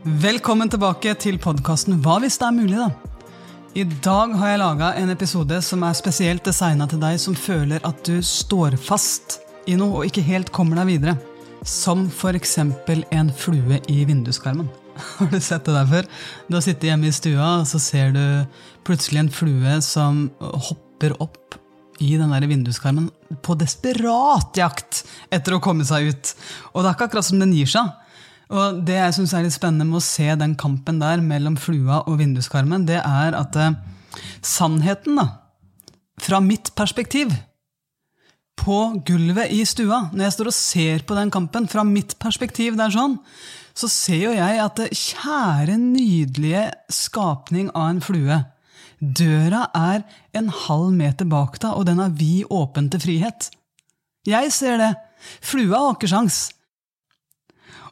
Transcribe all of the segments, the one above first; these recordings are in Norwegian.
Velkommen tilbake til podkasten Hva hvis det er mulig, da? I dag har jeg laga en episode som er spesielt designa til deg som føler at du står fast i noe og ikke helt kommer deg videre. Som f.eks. en flue i vinduskarmen. Har du sett det der før? Du har sittet hjemme i stua, og så ser du plutselig en flue som hopper opp i den der vinduskarmen på desperat jakt etter å komme seg ut. Og det er ikke akkurat som den gir seg. Og Det jeg synes er litt spennende med å se den kampen der mellom flua og vinduskarmen, det er at eh, sannheten, da, fra mitt perspektiv, på gulvet i stua, når jeg står og ser på den kampen, fra mitt perspektiv der sånn, så ser jo jeg at det kjære, nydelige skapning av en flue, døra er en halv meter bak deg, og den er vid åpen til frihet. Jeg ser det. Flua har ikke sjans.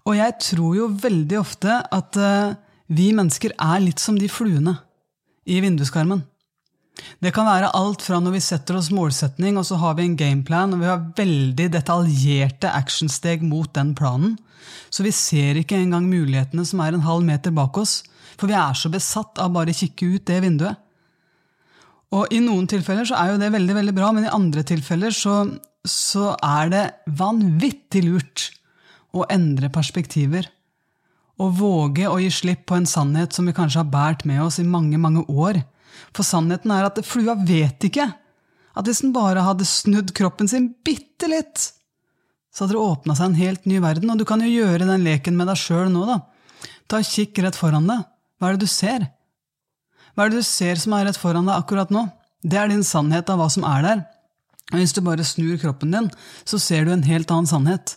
Og jeg tror jo veldig ofte at uh, vi mennesker er litt som de fluene i vinduskarmen. Det kan være alt fra når vi setter oss målsetning, og så har vi en gameplan, og vi har veldig detaljerte actionsteg mot den planen. Så vi ser ikke engang mulighetene som er en halv meter bak oss. For vi er så besatt av bare å kikke ut det vinduet. Og i noen tilfeller så er jo det veldig veldig bra, men i andre tilfeller så, så er det vanvittig lurt å endre perspektiver. Og våge å gi slipp på en sannhet som vi kanskje har båret med oss i mange mange år. For sannheten er at flua vet ikke at hvis den bare hadde snudd kroppen sin bitte litt, så hadde det åpna seg en helt ny verden. Og du kan jo gjøre den leken med deg sjøl nå, da. Ta Kikk rett foran deg. Hva er det du ser? Hva er det du ser som er rett foran deg akkurat nå? Det er din sannhet av hva som er der. Og hvis du bare snur kroppen din, så ser du en helt annen sannhet.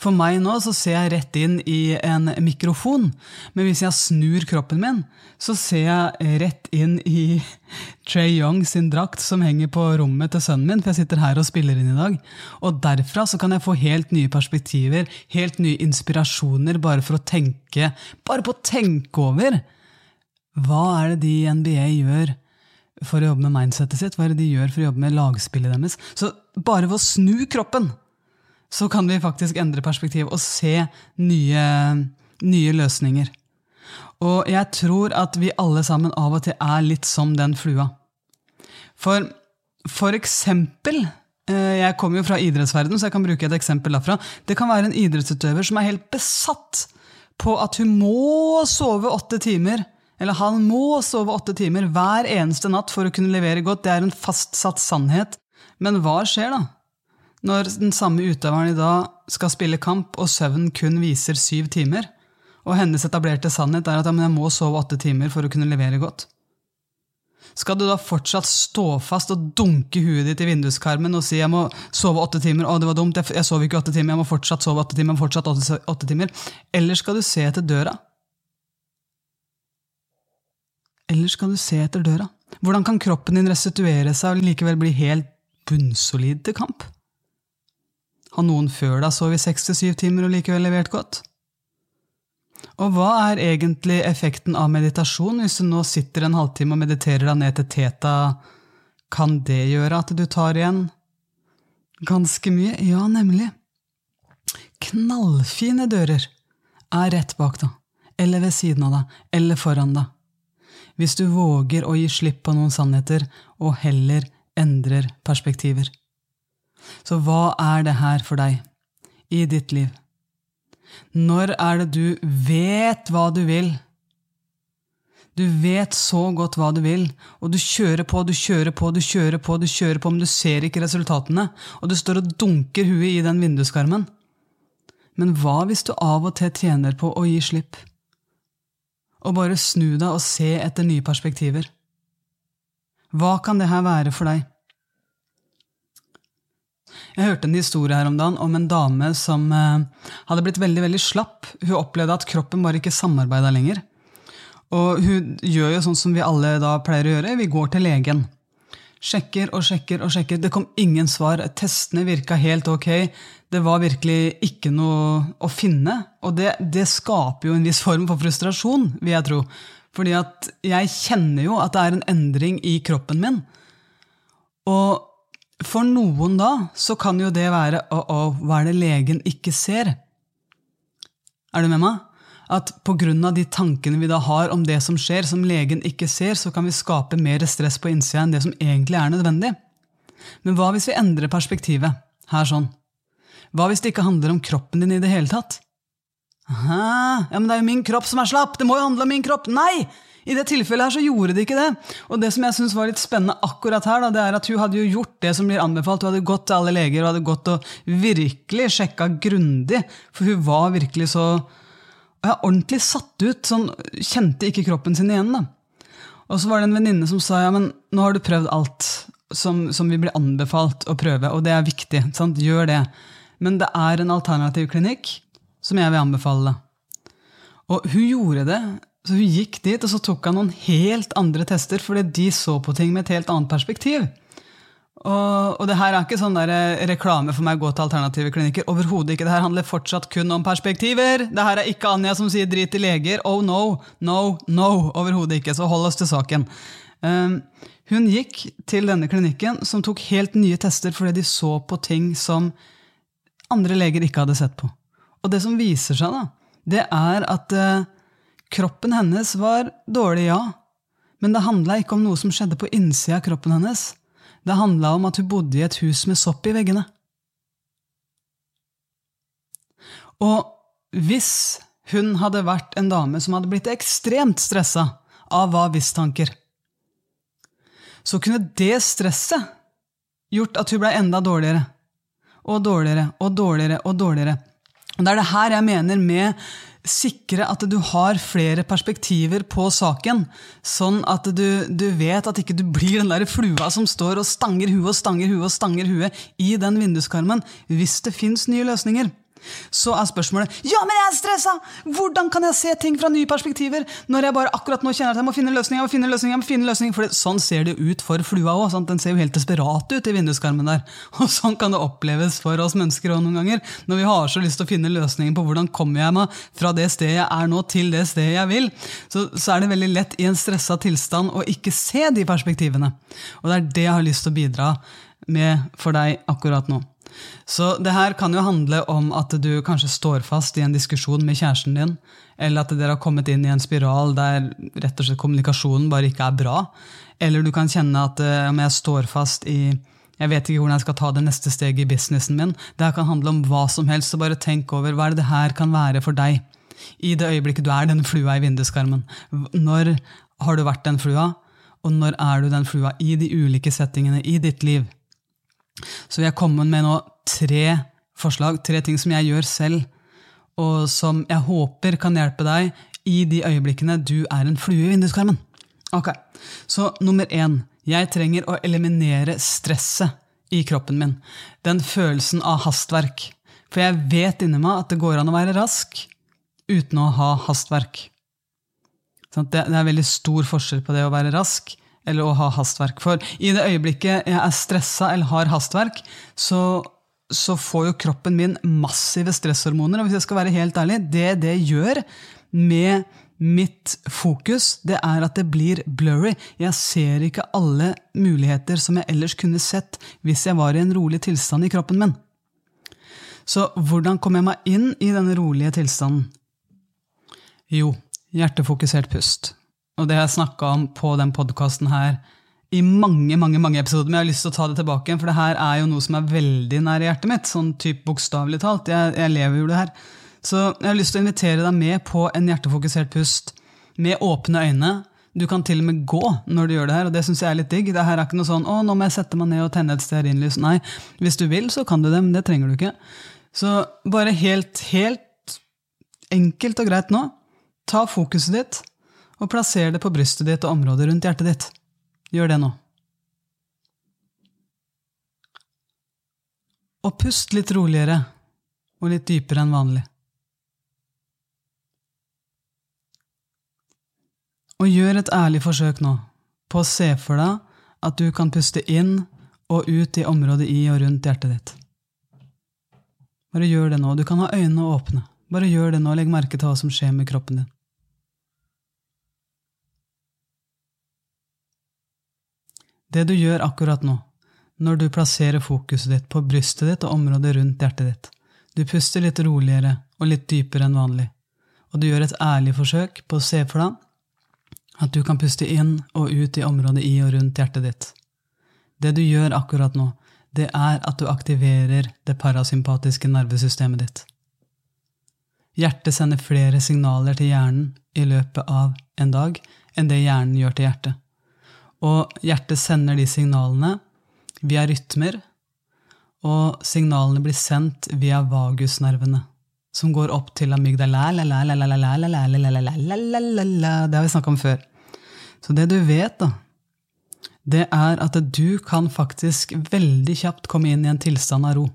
For meg nå så ser jeg rett inn i en mikrofon, men hvis jeg snur kroppen min, så ser jeg rett inn i Trey Young sin drakt som henger på rommet til sønnen min, for jeg sitter her og spiller inn i dag. Og derfra så kan jeg få helt nye perspektiver, helt nye inspirasjoner, bare for å tenke, bare på å tenke over. Hva er det de i NBA gjør for å jobbe med mindsettet sitt? Hva er det de gjør for å jobbe med lagspillet deres? Så bare ved å snu kroppen så kan vi faktisk endre perspektiv og se nye, nye løsninger. Og jeg tror at vi alle sammen av og til er litt som den flua. For, for eksempel eh, Jeg kommer jo fra idrettsverdenen, så jeg kan bruke et eksempel derfra. Det kan være en idrettsutøver som er helt besatt på at hun må sove åtte timer. Eller han må sove åtte timer hver eneste natt for å kunne levere godt. Det er en fastsatt sannhet. Men hva skjer da? Når den samme utøveren i dag skal spille kamp, og søvn kun viser syv timer, og hennes etablerte sannhet er at ja, jeg må sove åtte timer for å kunne levere godt. Skal du da fortsatt stå fast og dunke huet ditt i vinduskarmen og si jeg må sove åtte timer, å det var dumt, jeg, sov ikke åtte timer, jeg må fortsatt sove åtte timer, fortsatt åtte, åtte timer, eller skal du se etter døra? Eller skal du se etter døra? Hvordan kan kroppen din restituere seg og likevel bli helt bunnsolid til kamp? Har noen før deg sovet seks til syv timer og likevel levert godt? Og hva er egentlig effekten av meditasjon hvis du nå sitter en halvtime og mediterer deg ned til teta? Kan det gjøre at du tar igjen ganske mye? Ja, nemlig. Knallfine dører er rett bak deg, eller ved siden av deg, eller foran deg. Hvis du våger å gi slipp på noen sannheter og heller endrer perspektiver. Så hva er det her for deg i ditt liv? Når er det du vet hva du vil? Du vet så godt hva du vil, og du kjører på, du kjører på, du kjører på, du kjører på, men du ser ikke resultatene, og du står og dunker huet i den vinduskarmen. Men hva hvis du av og til tjener på å gi slipp? Og bare snu deg og se etter nye perspektiver? Hva kan det her være for deg? Jeg hørte en historie her om dagen om en dame som eh, hadde blitt veldig veldig slapp. Hun opplevde at kroppen bare ikke samarbeida lenger. Og hun gjør jo sånn som vi alle da pleier å gjøre, vi går til legen. Sjekker og sjekker og sjekker. Det kom ingen svar. Testene virka helt ok. Det var virkelig ikke noe å finne. Og det, det skaper jo en viss form for frustrasjon, vil jeg tro. Fordi at jeg kjenner jo at det er en endring i kroppen min. Og for noen da så kan jo det være å, å, hva er det legen ikke ser? Er du med meg? at pga. de tankene vi da har om det som skjer, som legen ikke ser, så kan vi skape mer stress på innsida enn det som egentlig er nødvendig. Men hva hvis vi endrer perspektivet? Her sånn. Hva hvis det ikke handler om kroppen din i det hele tatt? Aha, ja, men det er jo min kropp som er slapp! Det må jo handle om min kropp! Nei! I det tilfellet her så gjorde de ikke det. Og det som jeg synes var litt spennende akkurat her, da, det er at hun hadde jo gjort det som blir anbefalt. Hun hadde gått til alle leger og hadde gått og virkelig sjekka grundig. For hun var virkelig så ja, ordentlig satt ut. Sånn, kjente ikke kroppen sin igjen. da. Og så var det en venninne som sa ja, men nå har du prøvd alt som, som vi blir anbefalt å prøve, og det er viktig. Sant? Gjør det. Men det er en alternativ klinikk som jeg vil anbefale. Og hun gjorde det så hun gikk dit, og så tok han noen helt andre tester, fordi de så på ting med et helt annet perspektiv. Og, og det her er ikke sånn der eh, reklame for meg å gå til alternative klinikker. Overhodet ikke. Det her handler fortsatt kun om perspektiver. Det her er ikke Anja som sier drit i leger. Oh no, no, no. Overhodet ikke. Så hold oss til saken. Um, hun gikk til denne klinikken som tok helt nye tester fordi de så på ting som andre leger ikke hadde sett på. Og det som viser seg, da, det er at uh, Kroppen hennes var dårlig, ja, men det handla ikke om noe som skjedde på innsida av kroppen hennes. Det handla om at hun bodde i et hus med sopp i veggene. Og hvis hun hadde vært en dame som hadde blitt ekstremt stressa av hva hvis-tanker, så kunne det stresset gjort at hun blei enda dårligere. Og dårligere og dårligere og dårligere. Og Det er det her jeg mener med sikre at du har flere perspektiver på saken, sånn at du, du vet at ikke du blir den der flua som står og stanger huet og stanger huet og stanger huet i den vinduskarmen, hvis det fins nye løsninger. Så er spørsmålet ja, men jeg er stressa! Hvordan kan jeg se ting fra nye perspektiver når jeg bare akkurat nå kjenner at jeg må finne løsning, jeg må finne løsning, jeg må finne løsning, for Sånn ser det ut for flua òg. Den ser jo helt desperat ut i vinduskarmen der. Og sånn kan det oppleves for oss mennesker òg noen ganger. Når vi har så lyst til å finne løsningen på hvordan kommer jeg meg fra det stedet jeg er nå, til det stedet jeg vil, så, så er det veldig lett i en stressa tilstand å ikke se de perspektivene. Og det er det jeg har lyst til å bidra med for deg akkurat nå. Så det her kan jo handle om at du kanskje står fast i en diskusjon med kjæresten din, eller at dere har kommet inn i en spiral der rett og slett kommunikasjonen bare ikke er bra. Eller du kan kjenne at eh, om jeg står fast i jeg vet ikke hvordan jeg skal ta det neste steget i businessen min. Det her kan handle om hva som helst, så bare tenk over hva er det det her kan være for deg. I det øyeblikket du er den flua i vinduskarmen. Når har du vært den flua, og når er du den flua i de ulike settingene i ditt liv? Så vi er kommet med nå tre forslag, tre ting som jeg gjør selv, og som jeg håper kan hjelpe deg i de øyeblikkene du er en flue i vinduskarmen. Ok, Så nummer én. Jeg trenger å eliminere stresset i kroppen min. Den følelsen av hastverk. For jeg vet inni meg at det går an å være rask uten å ha hastverk. Det er veldig stor forskjell på det å være rask eller å ha hastverk. For i det øyeblikket jeg er stressa eller har hastverk, så, så, får jo kroppen min massive stresshormoner. Og hvis jeg skal være helt ærlig, det det gjør med mitt fokus, det er at det blir blurry. Jeg ser ikke alle muligheter som jeg ellers kunne sett hvis jeg var i en rolig tilstand i kroppen min. Så hvordan kom jeg meg inn i denne rolige tilstanden? Jo, hjertefokusert pust. Og det har jeg snakka om på den podkasten her i mange mange, mange episoder, men jeg har lyst til å ta det tilbake. For det her er jo noe som er veldig nær hjertet mitt. sånn typ bokstavelig talt. Jeg, jeg, lever jo det her. Så jeg har lyst til å invitere deg med på en hjertefokusert pust med åpne øyne. Du kan til og med gå når du gjør det her, og det syns jeg er litt digg. Det her er ikke noe sånn 'Å, nå må jeg sette meg ned og tenne et stearinlys'. Nei, hvis du vil, så kan du det, men det trenger du ikke. Så bare helt, helt enkelt og greit nå, ta fokuset ditt og plasser det på brystet ditt og området rundt hjertet ditt. Gjør det nå. Og pust litt roligere og litt dypere enn vanlig. Og gjør et ærlig forsøk nå på å se for deg at du kan puste inn og ut i området i og rundt hjertet ditt. Bare gjør det nå. Du kan ha øynene åpne. Bare gjør det nå, legg merke til hva som skjer med kroppen din. Det du gjør akkurat nå, når du plasserer fokuset ditt på brystet ditt og området rundt hjertet ditt. Du puster litt roligere og litt dypere enn vanlig. og du gjør et ærlig forsøk på å se for deg at du kan puste inn og ut i området i og rundt hjertet ditt. Det du gjør akkurat nå, det er at du aktiverer det parasympatiske nervesystemet ditt. Hjertet sender flere signaler til hjernen i løpet av en dag enn det hjernen gjør til hjertet. Og hjertet sender de signalene via rytmer, og signalene blir sendt via vagusnervene som går opp til amygdala. Det har vi snakka om før. Så det du vet, da, det er at du kan faktisk veldig kjapt komme inn i en tilstand av ro.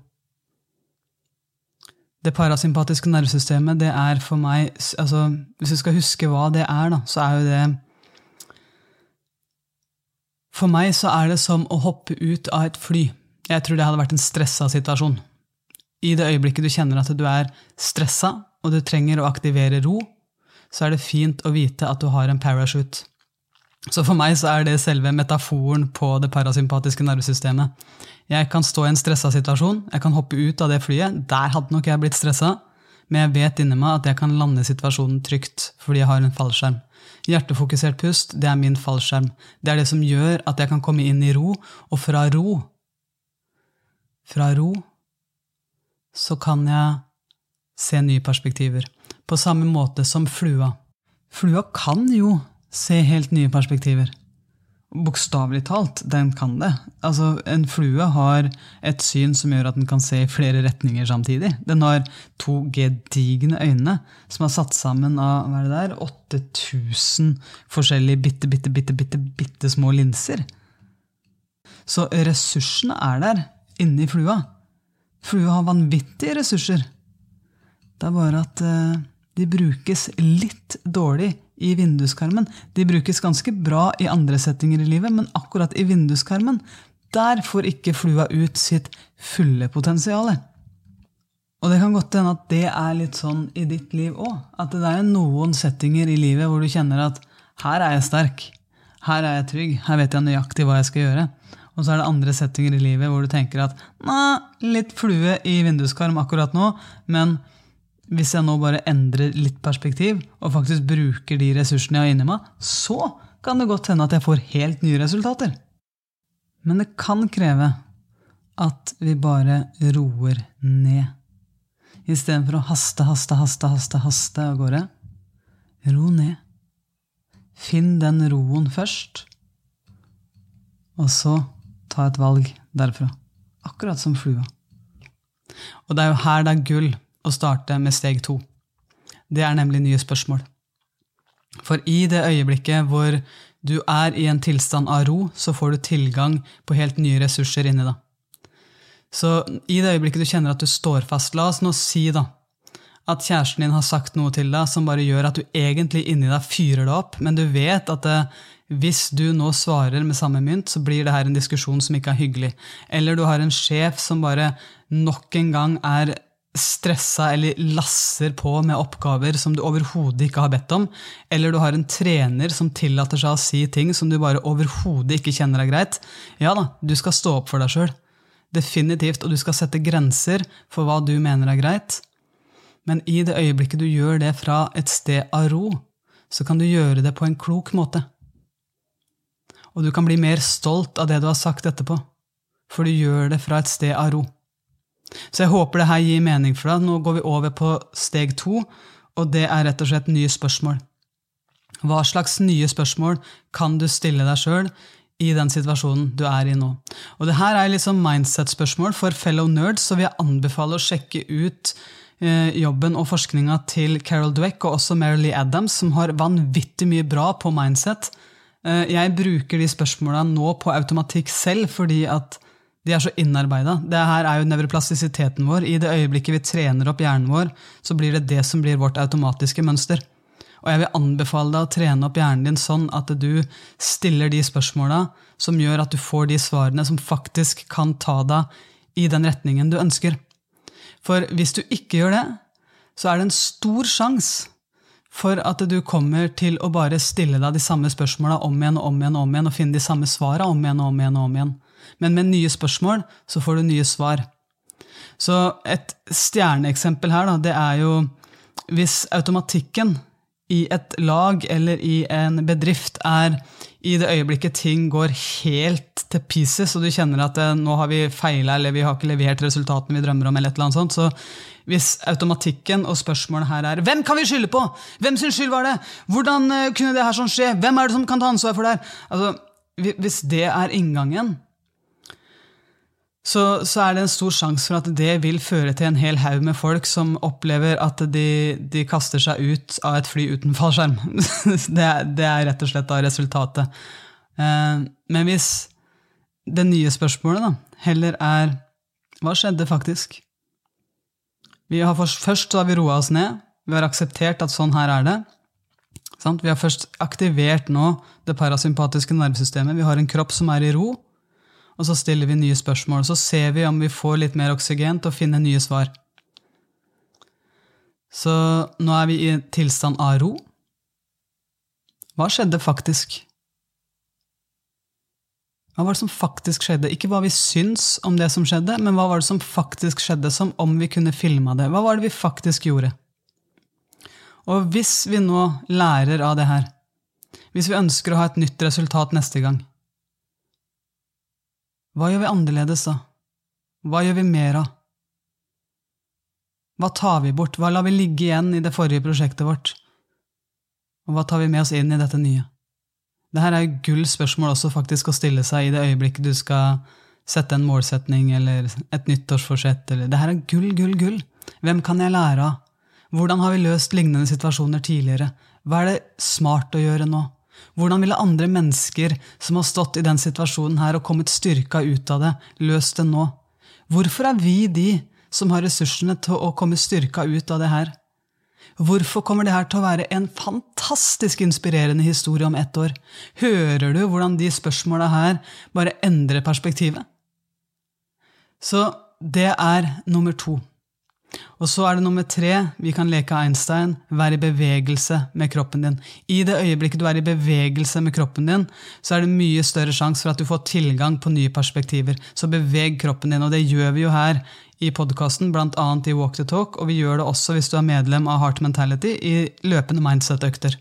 Det parasympatiske nervesystemet, det er for meg altså, Hvis du skal huske hva det er, da, så er jo det For meg så er det som å hoppe ut av et fly. Jeg tror det hadde vært en stressa situasjon. I det øyeblikket du kjenner at du er stressa, og du trenger å aktivere ro, så er det fint å vite at du har en parachute. Så for meg så er det selve metaforen på det parasympatiske nervesystemet. Jeg kan stå i en stressa situasjon, jeg kan hoppe ut av det flyet. Der hadde nok jeg blitt stressa, men jeg vet inni meg at jeg kan lande situasjonen trygt fordi jeg har en fallskjerm. Hjertefokusert pust, det er min fallskjerm. Det er det som gjør at jeg kan komme inn i ro, og fra ro Fra ro så kan jeg se nye perspektiver. På samme måte som flua. Flua kan jo se helt nye perspektiver. Bokstavelig talt, den kan det. Altså, En flue har et syn som gjør at den kan se i flere retninger samtidig. Den har to gedigne øyne som er satt sammen av hva er det der, 8000 forskjellige bitte, bitte, bitte, bitte, bitte små linser. Så ressursene er der inni flua. Flua har vanvittige ressurser. Det er bare at uh, de brukes litt dårlig i vinduskarmen. De brukes ganske bra i andre settinger i livet, men akkurat i vinduskarmen der får ikke flua ut sitt fulle potensial. Og det kan godt hende at det er litt sånn i ditt liv òg. At det er noen settinger i livet hvor du kjenner at her er jeg sterk, her er jeg trygg, her vet jeg nøyaktig hva jeg skal gjøre. Og så er det andre settinger i livet hvor du tenker at 'nei, litt flue i vinduskarm akkurat nå, men hvis jeg nå bare endrer litt perspektiv og faktisk bruker de ressursene jeg har inni meg, så kan det godt hende at jeg får helt nye resultater. Men det kan kreve at vi bare roer ned. Istedenfor å haste, haste, haste, haste, haste av gårde. Ro ned. Finn den roen først, og så ta et valg derfra. Akkurat som flua. Og det er jo her det er gull å starte med steg to. Det er nemlig nye spørsmål. For i det øyeblikket hvor du er i en tilstand av ro, så får du tilgang på helt nye ressurser inni deg. Så i det øyeblikket du kjenner at du står fast, la oss nå si da, at kjæresten din har sagt noe til deg som bare gjør at du egentlig inni deg fyrer det opp, men du vet at det, hvis du nå svarer med samme mynt, så blir det her en diskusjon som ikke er hyggelig. Eller du har en sjef som bare nok en gang er stressa eller lasser på med oppgaver som du overhodet ikke har bedt om. Eller du har en trener som tillater seg å si ting som du bare overhodet ikke kjenner er greit. Ja da, du skal stå opp for deg sjøl. Definitivt. Og du skal sette grenser for hva du mener er greit. Men i det øyeblikket du gjør det fra et sted av ro, så kan du gjøre det på en klok måte. Og du kan bli mer stolt av det du har sagt etterpå, for du gjør det fra et sted av ro. Så jeg håper det her gir mening for deg. Nå går vi over på steg to, og det er rett og slett nye spørsmål. Hva slags nye spørsmål kan du stille deg sjøl i den situasjonen du er i nå? Og det her er sånn mindset-spørsmål for fellow nerds, så vil jeg anbefale å sjekke ut eh, jobben og forskninga til Carol Dweck og også Marilee Adams, som har vanvittig mye bra på mindset. Eh, jeg bruker de spørsmåla nå på automatikk selv, fordi at de er så innarbeida. Det her er jo nevroplastisiteten vår. I det øyeblikket vi trener opp hjernen vår, så blir det det som blir vårt automatiske mønster. Og jeg vil anbefale deg å trene opp hjernen din sånn at du stiller de spørsmåla som gjør at du får de svarene som faktisk kan ta deg i den retningen du ønsker. For hvis du ikke gjør det, så er det en stor sjanse for at du kommer til å bare stille deg de samme spørsmåla om igjen og om igjen og om igjen, og finne de samme svara om igjen og om igjen. og om igjen. Men med nye spørsmål så får du nye svar. Så et stjerneeksempel her, da, det er jo hvis automatikken i et lag eller i en bedrift er i det øyeblikket ting går helt til pieces, og du kjenner at det, nå har vi feila eller vi har ikke levert resultatene vi drømmer om, eller et eller annet sånt, så hvis automatikken og spørsmålet her er 'Hvem kan vi skylde på?' 'Hvem sin skyld var det?' 'Hvordan uh, kunne det her sånn skje?' 'Hvem er det som kan ta ansvar for det her?' Altså, hvis det er inngangen, så, så, er det en stor sjanse for at det vil føre til en hel haug med folk som opplever at de, de, kaster seg ut av et fly uten fallskjerm. det, det, er rett og slett da resultatet. Eh, men hvis det nye spørsmålet da, heller er hva skjedde faktisk? Vi har først, først har vi roa oss ned. Vi har akseptert at sånn her er det. Sant? Vi har først aktivert nå det parasympatiske nervesystemet. Vi har en kropp som er i ro og så stiller vi nye spørsmål. Så ser vi om vi får litt mer oksygen til å finne nye svar. Så nå er vi i tilstand av ro. Hva skjedde faktisk? Hva var det som faktisk skjedde? Ikke hva vi syns om det som skjedde, men hva var det som faktisk skjedde, som om vi kunne filma det? Hva var det vi faktisk gjorde? Og hvis vi nå lærer av det her, hvis vi ønsker å ha et nytt resultat neste gang, hva gjør vi annerledes, da? Hva gjør vi mer av? Hva tar vi bort, hva lar vi ligge igjen i det forrige prosjektet vårt? Og hva tar vi med oss inn i dette nye? Dette er jo gull spørsmål også faktisk å stille seg i det øyeblikket du skal sette en målsetning eller et nyttårsforsett. Eller, Dette er gull, gull, gull. Hvem kan jeg lære av? Hvordan har vi løst lignende situasjoner tidligere? Hva er det smart å gjøre nå? Hvordan ville andre mennesker som har stått i den situasjonen her og kommet styrka ut av det, løst det nå? Hvorfor er vi de som har ressursene til å komme styrka ut av det her? Hvorfor kommer det her til å være en fantastisk inspirerende historie om ett år? Hører du hvordan de spørsmåla her bare endrer perspektivet? Så det er nummer to. Og så er det nummer tre, vi kan leke Einstein, være i bevegelse med kroppen din. I det øyeblikket du er i bevegelse med kroppen din, så er det mye større sjanse for at du får tilgang på nye perspektiver. Så beveg kroppen din, og det gjør vi jo her i podkasten, bl.a. i Walk the Talk, og vi gjør det også hvis du er medlem av Heart Mentality, i løpende mindset-økter.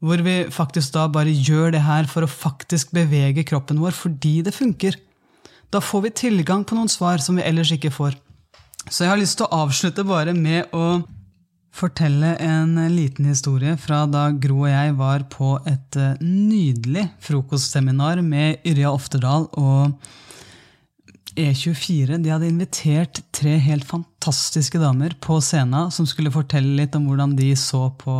Hvor vi faktisk da bare gjør det her for å faktisk bevege kroppen vår fordi det funker. Da får vi tilgang på noen svar som vi ellers ikke får. Så jeg har lyst til å avslutte bare med å fortelle en liten historie fra da Gro og jeg var på et eh, nydelig frokostseminar med Yrja Oftedal og E24. De hadde invitert tre helt fantastiske damer på scenen som skulle fortelle litt om hvordan de så på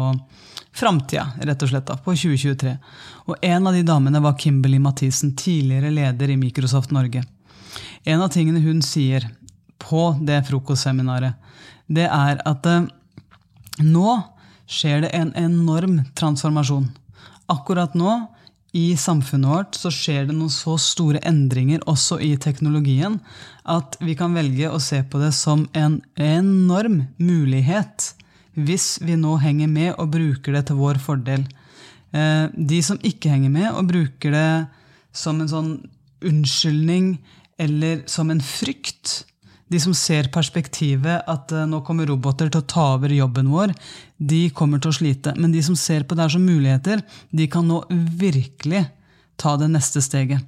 framtida, rett og slett, da, på 2023. Og en av de damene var Kimberly Mathisen, tidligere leder i Microsoft Norge. En av tingene hun sier, på det frokostseminaret, det er at eh, nå skjer det en enorm transformasjon. Akkurat nå, i samfunnet vårt, så skjer det noen så store endringer også i teknologien at vi kan velge å se på det som en enorm mulighet hvis vi nå henger med og bruker det til vår fordel. Eh, de som ikke henger med og bruker det som en sånn unnskyldning eller som en frykt, de som ser perspektivet at uh, nå kommer roboter til å ta over jobben vår, de kommer til å slite. Men de som ser på det her som muligheter, de kan nå virkelig ta det neste steget.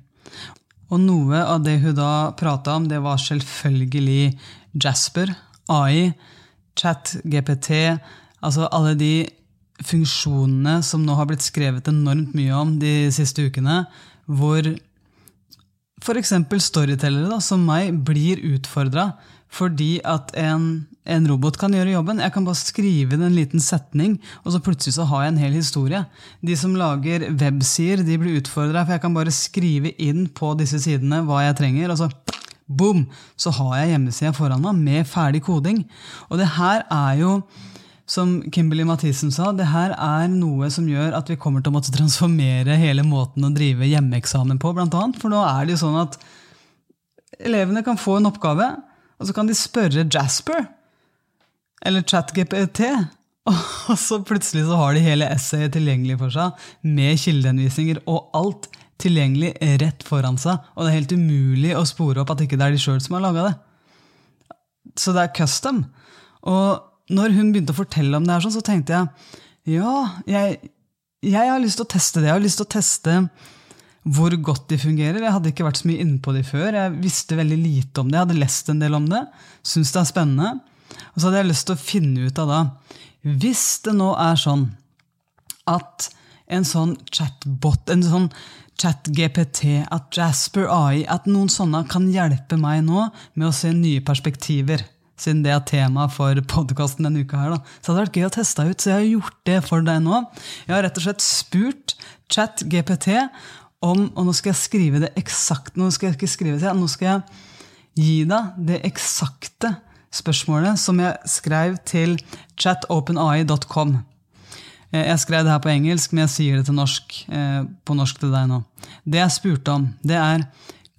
Og noe av det hun da prata om, det var selvfølgelig Jasper, AI, chat, GPT, altså alle de funksjonene som nå har blitt skrevet enormt mye om de siste ukene, hvor F.eks. storytellere da, som meg blir utfordra fordi at en, en, robot kan gjøre jobben. Jeg kan bare skrive inn en liten setning, og så plutselig så har jeg en hel historie. De som lager websider, de blir utfordra, for jeg kan bare skrive inn på disse sidene hva jeg trenger. og så boom, så har jeg hjemmesida foran meg med ferdig koding. Og det her er jo som Kimberly Mathisen sa, det her er noe som gjør at vi kommer til å måtte transformere hele måten å drive hjemmeeksamen på, blant annet. For nå er det jo sånn at elevene kan få en oppgave, og så kan de spørre Jasper eller ChatGPT. Og så plutselig så har de hele essayet tilgjengelig for seg, med kildehenvisninger og alt tilgjengelig rett foran seg. Og det er helt umulig å spore opp at ikke det er de sjøl som har laga det. Så det er custom. Og når hun begynte å fortelle om det, her, sånn, så tenkte jeg ja, jeg, jeg har lyst til å teste det. Jeg har lyst til å teste hvor godt de fungerer. Jeg hadde ikke vært så mye inne på de før. Jeg visste veldig lite om det. Jeg hadde lest en del om det. Syns det er spennende. Og så hadde jeg lyst til å finne ut av da Hvis det nå er sånn at en sånn chatbot, en sånn chat-GPT, at Jasper AI, at noen sånne kan hjelpe meg nå med å se nye perspektiver siden det er tema for podkasten denne uka. her. Da. Så det hadde vært gøy å teste ut, så jeg har gjort det for deg nå. Jeg har rett og slett spurt chat GPT om Og nå skal jeg skrive det eksakt, nå skal jeg ikke skrive det, nå skal jeg gi deg det eksakte spørsmålet som jeg skrev til chatopenai.com. Eh, jeg skrev det her på engelsk, men jeg sier det norsk, eh, på norsk til deg nå. Det jeg spurte om, det er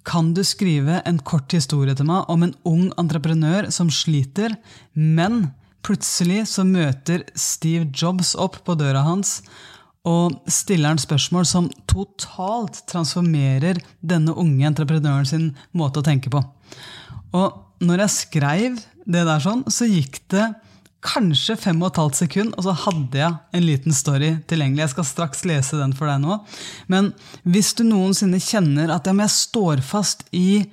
kan du skrive en kort historie til meg om en ung entreprenør som sliter, men plutselig så møter Steve Jobs opp på døra hans og stiller han spørsmål som totalt transformerer denne unge entreprenøren sin måte å tenke på. Og når jeg skrev det der sånn, så gikk det kanskje fem og et halvt sekund, og så hadde jeg en liten story tilgjengelig. Jeg skal straks lese den for deg nå. Men hvis du noensinne kjenner at jeg står fast i,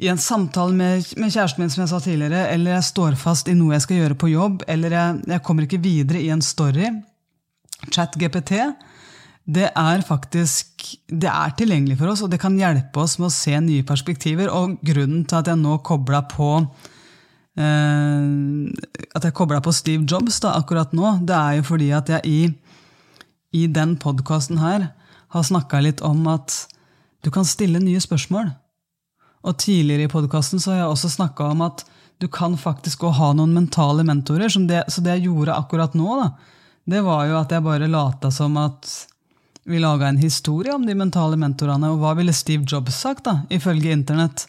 i en samtale med, med, kjæresten min, som jeg sa tidligere, eller jeg står fast i noe jeg skal gjøre på jobb, eller jeg, jeg kommer ikke videre i en story ChatGPT det er faktisk det er tilgjengelig for oss, og det kan hjelpe oss med å se nye perspektiver. Og grunnen til at jeg nå kobla på at jeg kobla på Steve Jobs da, akkurat nå, det er jo fordi at jeg i, i den podkasten her har snakka litt om at du kan stille nye spørsmål. Og tidligere i podkasten har jeg også snakka om at du kan faktisk også ha noen mentale mentorer. Det, så det jeg gjorde akkurat nå, da, det var jo at jeg bare lata som at vi laga en historie om de mentale mentorene. Og hva ville Steve Jobs sagt, da, ifølge internett?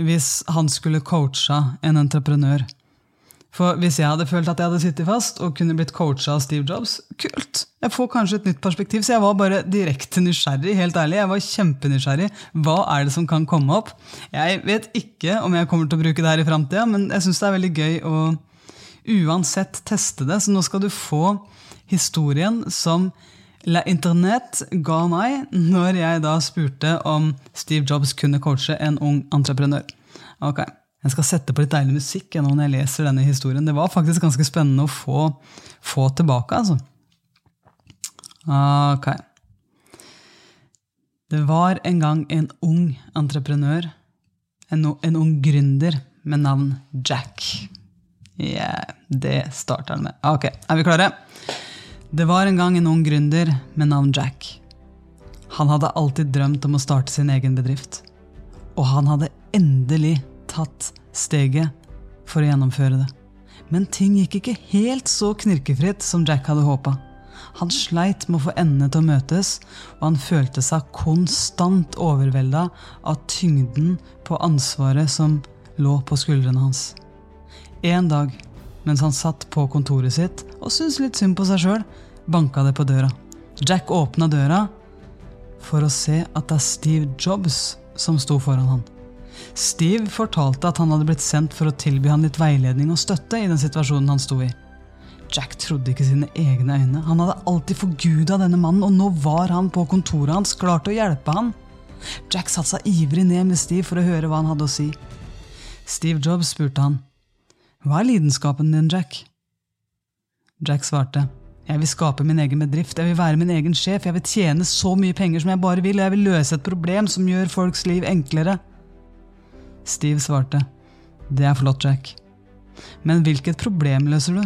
Hvis han skulle coacha en entreprenør. For hvis jeg hadde følt at jeg hadde sittet fast og kunne blitt coacha av Steve Jobs, kult! Jeg får kanskje et nytt perspektiv, så jeg var bare direkte nysgjerrig. helt ærlig. Jeg var kjempenysgjerrig. Hva er det som kan komme opp? Jeg vet ikke om jeg kommer til å bruke det her i framtida, men jeg syns det er veldig gøy å uansett teste det. Så nå skal du få historien som La Internet ga meg når jeg da spurte om Steve Jobs kunne coache en ung entreprenør. Ok, Jeg skal sette på litt deilig musikk når jeg leser denne historien. Det var faktisk ganske spennende å få, få tilbake, altså. Ok. Det var en gang en ung entreprenør, en, en ung gründer med navn Jack. Yeah, det starter han med. Ok, er vi klare? Det var en gang en ung gründer med navn Jack. Han hadde alltid drømt om å starte sin egen bedrift. Og han hadde endelig tatt steget for å gjennomføre det. Men ting gikk ikke helt så knirkefritt som Jack hadde håpa. Han sleit med å få endene til å møtes, og han følte seg konstant overvelda av tyngden på ansvaret som lå på skuldrene hans. En dag mens han satt på kontoret sitt og syntes litt synd på seg sjøl, banka det på døra. Jack åpna døra for å se at det er Steve Jobs som sto foran han. Steve fortalte at han hadde blitt sendt for å tilby han litt veiledning og støtte i den situasjonen han sto i. Jack trodde ikke sine egne øyne. Han hadde alltid forguda denne mannen, og nå var han på kontoret hans klar til å hjelpe han. Jack satte seg ivrig ned med Steve for å høre hva han hadde å si. Steve Jobs spurte han. Hva er lidenskapen din, Jack? Jack svarte. Jeg vil skape min egen bedrift, jeg vil være min egen sjef, jeg vil tjene så mye penger som jeg bare vil, og jeg vil løse et problem som gjør folks liv enklere. Steve svarte. Det er flott, Jack. Men hvilket problem løser du?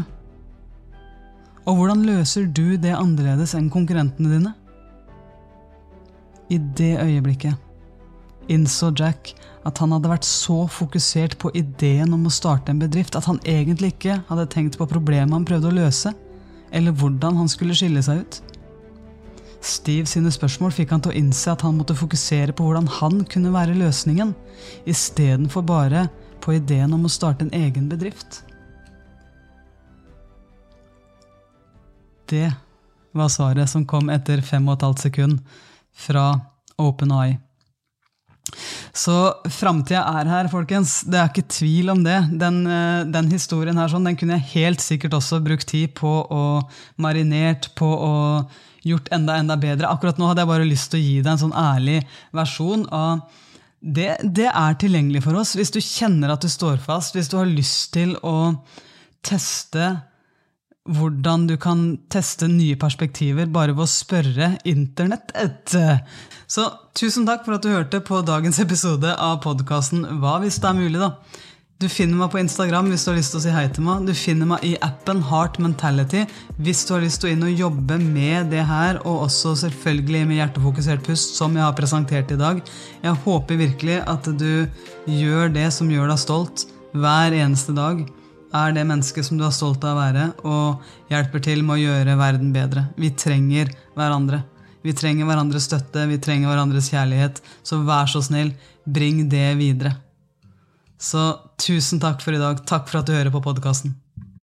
Og hvordan løser du det annerledes enn konkurrentene dine? I det øyeblikket innså Jack at han hadde vært så fokusert på ideen om å starte en bedrift at han egentlig ikke hadde tenkt på problemet han prøvde å løse, eller hvordan han skulle skille seg ut. Steve sine spørsmål fikk han til å innse at han måtte fokusere på hvordan han kunne være løsningen, istedenfor bare på ideen om å starte en egen bedrift. Det var svaret som kom etter fem og et halvt sekund fra OpenEye. Så framtida er her, folkens. Det er ikke tvil om det. Den, eh, den historien her sånn, den kunne jeg helt sikkert også brukt tid på å marinert, på og gjort enda, enda bedre. Akkurat nå hadde jeg bare lyst til å gi deg en sånn ærlig versjon av det, det er tilgjengelig for oss. Hvis du kjenner at du står fast, hvis du har lyst til å teste hvordan du kan teste nye perspektiver bare ved å spørre internettet. Så tusen takk for at du hørte på dagens episode av podkasten Hva hvis det er mulig, da. Du finner meg på Instagram hvis du har lyst til å si hei til meg. Du finner meg i appen Heart Mentality hvis du har lyst til å inn og jobbe med det her, og også selvfølgelig med hjertefokusert pust, som jeg har presentert i dag. Jeg håper virkelig at du gjør det som gjør deg stolt hver eneste dag er det mennesket som du er stolt av å være, og hjelper til med å gjøre verden bedre. Vi trenger hverandre. Vi trenger hverandres støtte, vi trenger hverandres kjærlighet. Så vær så snill, bring det videre. Så tusen takk for i dag. Takk for at du hører på podkasten.